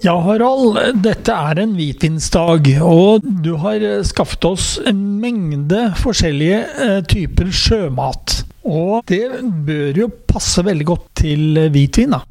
Ja, Harald, dette er en hvitvinsdag, og du har eh, skaffet oss en mengde forskjellige eh, typer sjømat. Og det bør jo passe veldig godt til eh, hvitvin, da.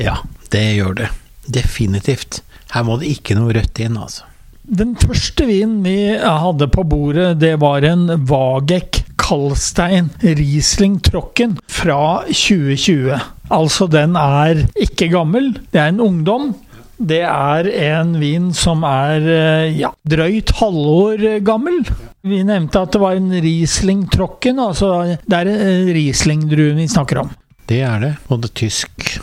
Ja, det gjør det. Definitivt. Her må det ikke noe rødt inn, altså. Den første vinen vi hadde på bordet, det var en Vagek Kalstein Riesling Trocken fra 2020. Altså, den er ikke gammel. Det er en ungdom. Det er en vin som er eh, ja, drøyt halvår gammel. Vi nevnte at det var en Riesling-trocken. Altså det er Riesling-druen vi snakker om. Det er det, og det tysk.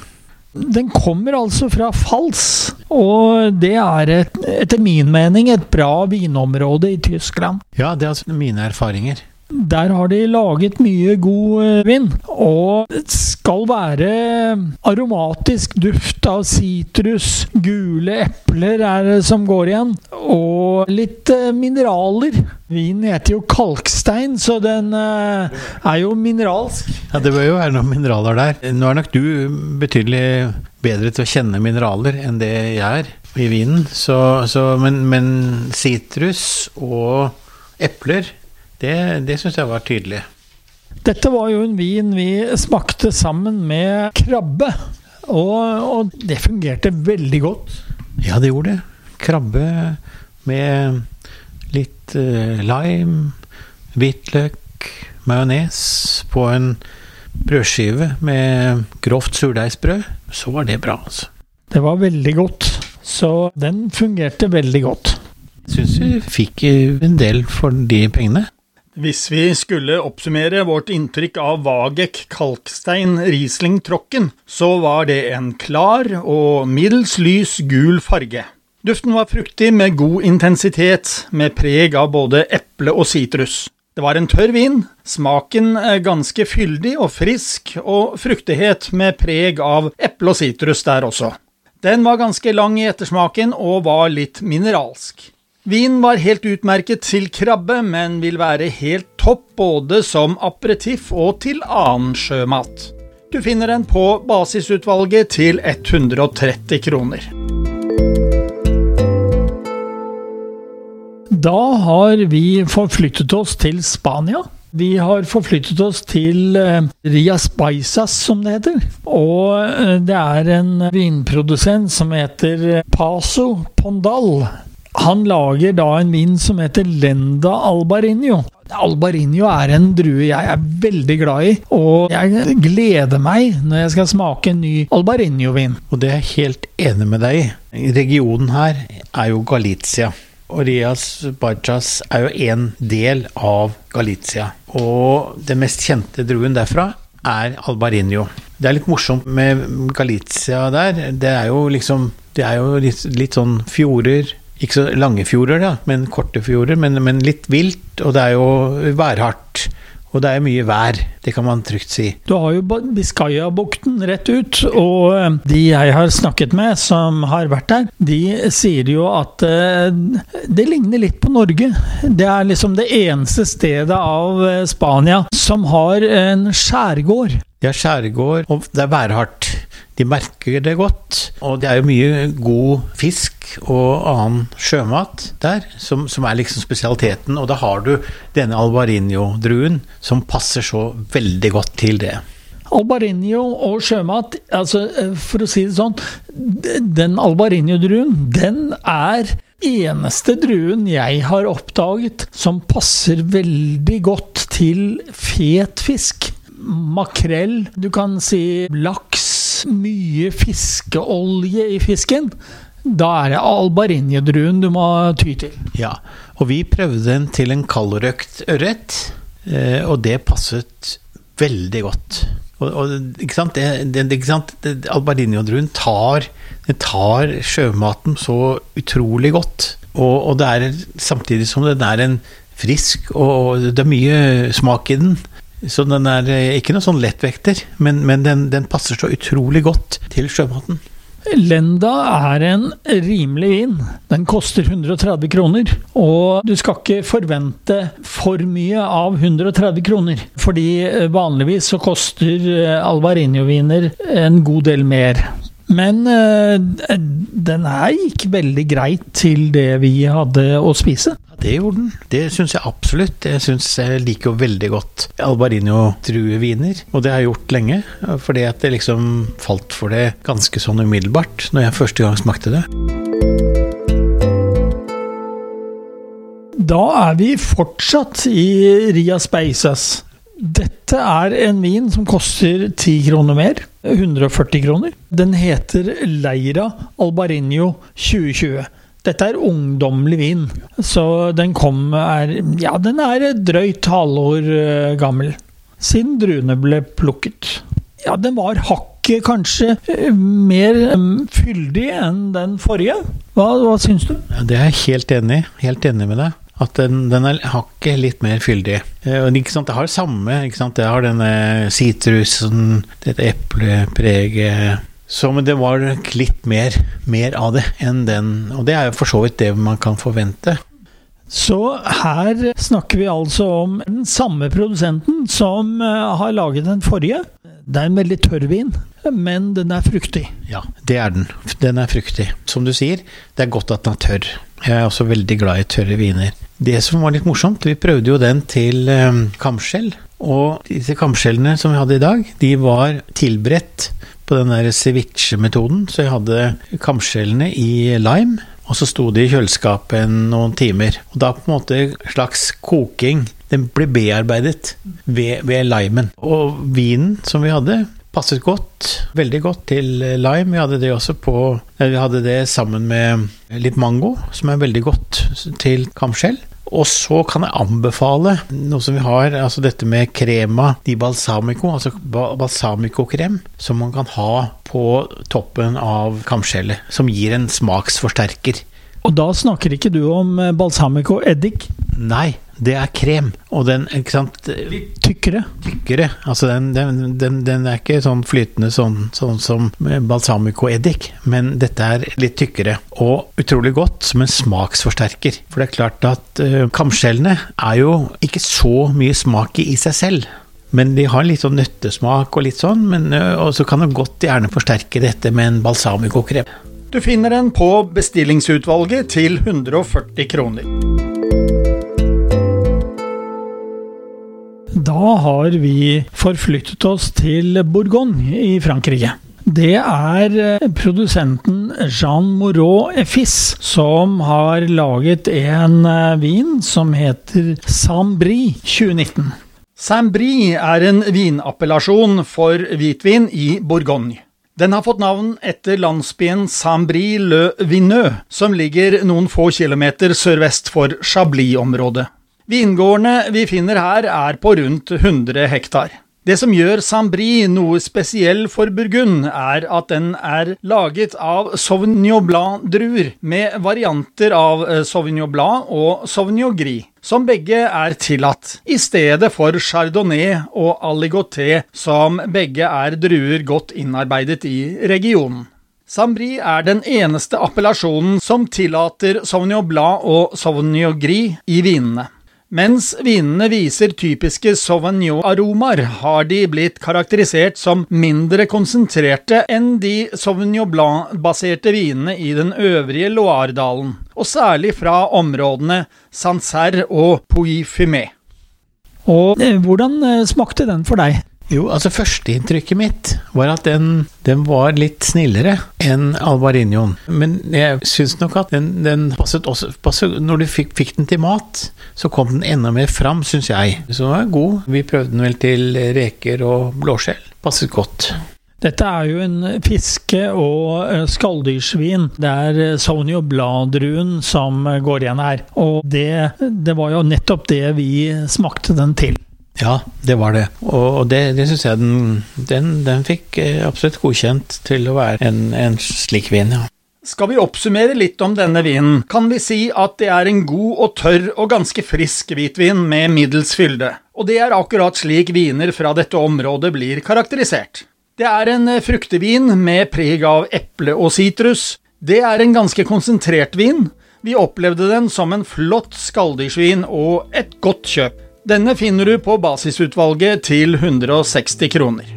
Den kommer altså fra Fals, og det er et, etter min mening et bra vinområde i Tyskland. Ja, det er altså mine erfaringer. Der har de laget mye god eh, vin, og det skal være aromatisk duft av sitrus, gule epler er det som går igjen, og litt eh, mineraler. Vinen heter jo kalkstein, så den eh, er jo mineralsk. Ja, det bør jo være noen mineraler der. Nå er nok du betydelig bedre til å kjenne mineraler enn det jeg er i vinen, så, så, men sitrus og epler det, det syns jeg var tydelig. Dette var jo en vin vi smakte sammen med krabbe, og, og det fungerte veldig godt. Ja, det gjorde det. Krabbe med litt uh, lime, hvitløk, majones på en brødskive med grovt surdeigsbrød, så var det bra, altså. Det var veldig godt. Så den fungerte veldig godt. Syns vi fikk en del for de pengene. Hvis vi skulle oppsummere vårt inntrykk av Vagek kalkstein Riesling Trocken, så var det en klar og middels lys gul farge. Duften var fruktig med god intensitet, med preg av både eple og sitrus. Det var en tørr vin, smaken ganske fyldig og frisk, og fruktighet med preg av eple og sitrus der også. Den var ganske lang i ettersmaken og var litt mineralsk. Vinen var helt utmerket til krabbe, men vil være helt topp både som aperitiff og til annen sjømat. Du finner den på basisutvalget til 130 kroner. Da har vi forflyttet oss til Spania. Vi har forflyttet oss til eh, Rias Baisas, som det heter. Og eh, det er en vinprodusent som heter Paso Pondal han lager da en vin som heter Lenda Albarinho. Albarinho er en drue jeg er veldig glad i, og jeg gleder meg når jeg skal smake en ny Albarinho-vin. Og det er jeg helt enig med deg i. Regionen her er jo Galicia. Og Rias Bajas er jo en del av Galicia. Og den mest kjente druen derfra er Albarinho. Det er litt morsomt med Galicia der. Det er jo liksom Det er jo litt, litt sånn fjorder ikke så lange fjorder, da, men korte fjorder, men, men litt vilt. Og det er jo værhardt. Og det er mye vær, det kan man trygt si. Du har jo Biscaya-bukten rett ut, og eh, de jeg har snakket med som har vært der, de sier jo at eh, det ligner litt på Norge. Det er liksom det eneste stedet av eh, Spania som har en skjærgård. Er skjærgård, og det er værhardt. De merker det godt. Og det er jo mye god fisk og annen sjømat der, som, som er liksom spesialiteten. Og da har du denne albarinio-druen som passer så veldig godt til det. Albarinio og sjømat, altså for å si det sånn Den albarinio-druen, den er eneste druen jeg har oppdaget som passer veldig godt til fet fisk. Makrell, du kan si laks mye fiskeolje i fisken, da er det albarinjedruen du må ty til. Ja, og vi prøvde den til en kaldrøkt ørret, eh, og det passet veldig godt. Og, og, ikke sant? Det, det? Albarinho-druen tar, tar sjømaten så utrolig godt. Og, og det er samtidig som den er en frisk, og det er mye smak i den. Så den er eh, ikke noe sånn lettvekter, men, men den, den passer så utrolig godt til sjømaten. Lenda er en rimelig vin. Den koster 130 kroner. Og du skal ikke forvente for mye av 130 kroner. Fordi eh, vanligvis så koster eh, Alvarinho-viner en god del mer. Men den her gikk veldig greit til det vi hadde å spise. Det gjorde den. Det syns jeg absolutt. Jeg syns jeg liker jo veldig godt Albarino-drueviner, og det har jeg gjort lenge. Fordi at det liksom falt for det ganske sånn umiddelbart når jeg første gang smakte det. Da er vi fortsatt i Ria Speisas. Dette er en vin som koster 10 kroner mer. 140 kroner. Den heter Leira Albarinho 2020. Dette er ungdommelig vin, så den kom er, Ja, den er et drøyt halvår uh, gammel. Siden druene ble plukket. Ja, den var hakket kanskje uh, mer um, fyldig enn den forrige. Hva, hva syns du? Det er jeg helt enig. Helt enig med deg. At den, den er hakket litt mer fyldig. Eh, ikke sant, Det har samme. ikke sant, Det har denne sitrusen, dette eplepreget så men det var litt mer, mer, av det enn den Og det er jo for så vidt det man kan forvente. Så her snakker vi altså om den samme produsenten som eh, har laget den forrige. Det er en veldig tørr vin, men den er fruktig. Ja, det er den. Den er fruktig. Som du sier, det er godt at den er tørr. Jeg er også veldig glad i tørre viner. Det som var litt morsomt, vi prøvde jo den til um, kamskjell. Og disse kamskjellene som vi hadde i dag, de var tilberedt på den der ceviche-metoden, så jeg hadde kamskjellene i lime. Og så sto de i kjøleskapet noen timer. Og da på en måte slags koking. Den ble bearbeidet ved, ved limen. Og vinen som vi hadde, passet godt, veldig godt til lime. Vi hadde det også på Vi hadde det sammen med litt mango, som er veldig godt til kamskjell. Og så kan jeg anbefale noe som vi har, altså dette med crema di balsamico, altså balsamico-krem, som man kan ha på toppen av kamskjellet, som gir en smaksforsterker. Og da snakker ikke du om balsamico-eddik? Nei, det er krem. Og den, ikke sant Litt tykkere? Tykkere. Altså den, den, den, den er ikke sånn flytende sånn, sånn som balsamico-eddik, men dette er litt tykkere. Og utrolig godt som en smaksforsterker. For det er klart at uh, kamskjellene er jo ikke så mye smak i seg selv. Men de har litt sånn nøttesmak og litt sånn, men uh, og så kan du godt gjerne forsterke dette med en balsamico-krem. Du finner den på bestillingsutvalget til 140 kroner. Da har vi forflyttet oss til Bourgogne i Frankrike. Det er eh, produsenten Jean Moreau Effis som har laget en eh, vin som heter Saint-Brie 2019. Saint-Brie er en vinappellasjon for hvitvin i Bourgogne. Den har fått navn etter landsbyen Saint-Brie-le-Vineux, som ligger noen få kilometer sørvest for Chablis-området. Vingårdene vi finner her er på rundt 100 hektar. Det som gjør Saint-Brie noe spesiell for Burgund, er at den er laget av Sauvignon Blanc-druer, med varianter av eh, Sauvignon Blanc og Sauvignon Gris, som begge er tillatt, i stedet for Chardonnay og Aligoté, som begge er druer godt innarbeidet i regionen. Saint-Brie er den eneste appellasjonen som tillater Sauvignon Blanc og Sauvignon Gris i vinene. Mens vinene viser typiske Sauvignon-aromaer, har de blitt karakterisert som mindre konsentrerte enn de Sauvignon Blanc-baserte vinene i den øvrige Loire-dalen, og særlig fra områdene Sancerre og Pouilly-Fumé. Og eh, hvordan eh, smakte den for deg? Jo, altså Førsteinntrykket mitt var at den, den, var litt snillere enn Alvarinhoen. Men jeg syns nok at den, den passet også passet, Når du fikk, fikk, den til mat, så kom den enda mer fram, syns jeg. Så den var god. Vi prøvde den vel til reker og blåskjell. Passet godt. Dette er jo en fiske- og eh, skalldyrsvin. Det er Sonio Sauvignon Bladruen som går igjen her. Og det, det var jo nettopp det vi smakte den til. Ja, det var det. Og det, det syns jeg den, den, den, fikk eh, absolutt godkjent til å være en, en slik vin, ja. Skal vi oppsummere litt om denne vinen, kan vi si at det er en god og tørr og ganske frisk hvitvin med middels fylde. Og det er akkurat slik viner fra dette området blir karakterisert. Det er en fruktevin med preg av eple og sitrus. Det er en ganske konsentrert vin. Vi opplevde den som en flott skalldyrsvin og et godt kjøp. Denne finner du på basisutvalget til 160 kroner.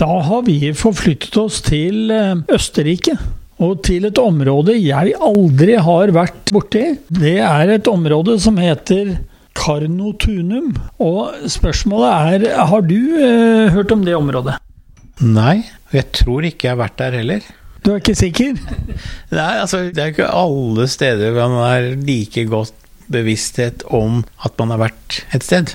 Da har vi forflyttet oss til eh, Østerrike. Og til et område jeg aldri har vært borti. Det er et område som heter Karnotunum. Og spørsmålet er, har du eh, hørt om det området? Nei, og jeg tror ikke jeg har vært der heller. Du er ikke sikker? Nei, altså det er ikke alle steder man har like godt bevissthet om at man har vært et sted.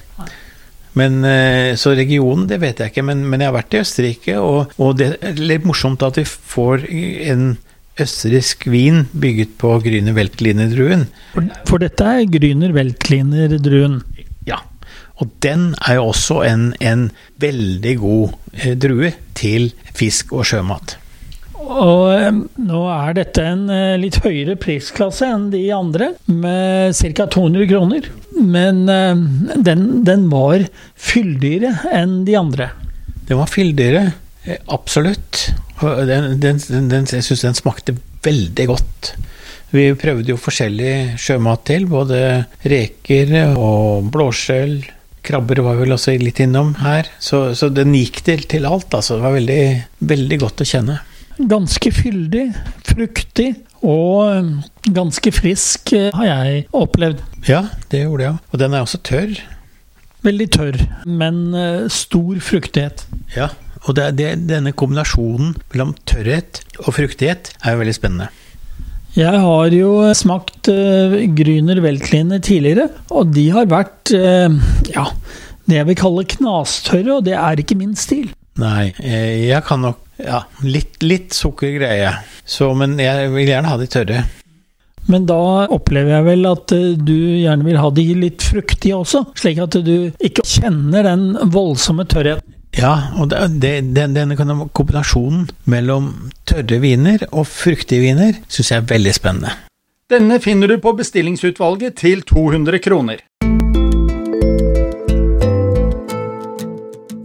Men, eh, så regionen, det vet jeg ikke, men, men jeg har vært i Østerrike, og, og, det er litt morsomt at vi får en østerriksk vin bygget på Grüner Weltliner-druen. For, for, dette er Grüner Weltliner-druen? Ja. Og den er jo også en, en veldig god eh, drue til fisk og sjømat. Og eh, nå er dette en eh, litt høyere prisklasse enn de andre, med ca. 200 kroner. Men eh, den, den, var fyldigere enn de andre. Den var fyldigere, absolutt. Den, den, den, jeg syns den smakte veldig godt. Vi prøvde jo forskjellig sjømat til, både reker og blåskjell. Krabber var vel også litt innom her, så, så den gikk til, til alt. Altså. Det var veldig, veldig godt å kjenne ganske fyldig, fruktig og um, ganske frisk, eh, har jeg opplevd. Ja, det gjorde jeg. Og den er også tørr. Veldig tørr, men eh, stor fruktighet. Ja, og det, det, denne kombinasjonen mellom tørrhet og fruktighet er jo veldig spennende. Jeg har jo smakt uh, Grüner Weltliner tidligere, og de har vært uh, ja, det jeg vil kalle knastørre, og det er ikke min stil. Nei, jeg kan nok ja, litt, litt sukkergreie. Så, men jeg vil gjerne ha de tørre. Men da opplever jeg vel at eh, du gjerne vil ha de litt fruktige også, slik at du ikke kjenner den voldsomme tørrheten. Ja, og det, det, denne kombinasjonen mellom tørre viner og fruktige viner syns jeg er veldig spennende. Denne finner du på bestillingsutvalget til 200 kroner.